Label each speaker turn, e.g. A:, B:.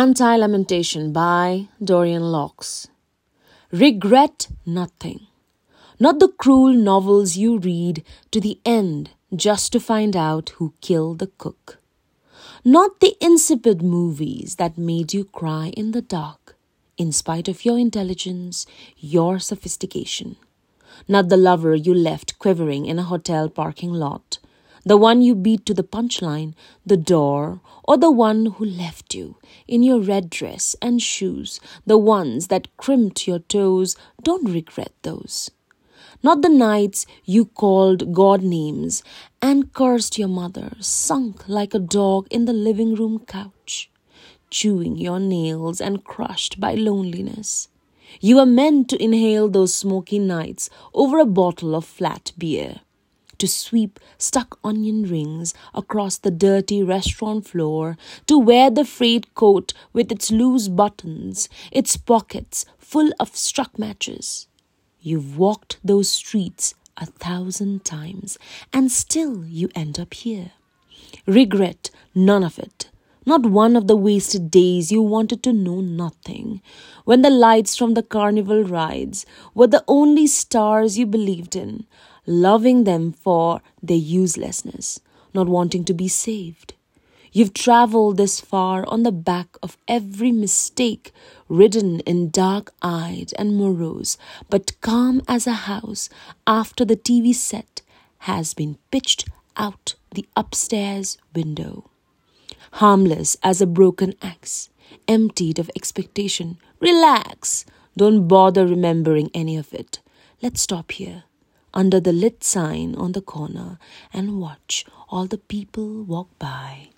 A: Antilamentation by Dorianne Laux. Regret nothing. Not the cruel novels you read to the end just to find out who killed the cook. Not the insipid movies that made you cry in the dark, in spite of your intelligence, your sophistication. Not the lover you left quivering in a hotel parking lot the one you beat to the punchline, the door, or the one who left you in your red dress and shoes, the ones that crimped your toes, don't regret those. Not the nights you called God names and cursed your mother, sunk like a dog in the living room couch, chewing your nails and crushed by loneliness. You were meant to inhale those smoky nights over a bottle of flat beer to sweep stuck onion rings across the dirty restaurant floor, to wear the frayed coat with its loose buttons, its pockets full of struck matches. You've walked those streets a thousand times, and still you end up here. Regret none of it. Not one of the wasted days you wanted to know nothing, when the lights from the carnival rides were the only stars you believed in, loving them for their uselessness, not wanting to be saved. You've traveled this far on the back of every mistake, ridden in dark eyed and morose, but calm as a house after the TV set has been pitched out the upstairs window. Harmless as a broken axe, emptied of expectation. Relax. Don't bother remembering any of it. Let's stop here under the lit sign on the corner and watch all the people walk by.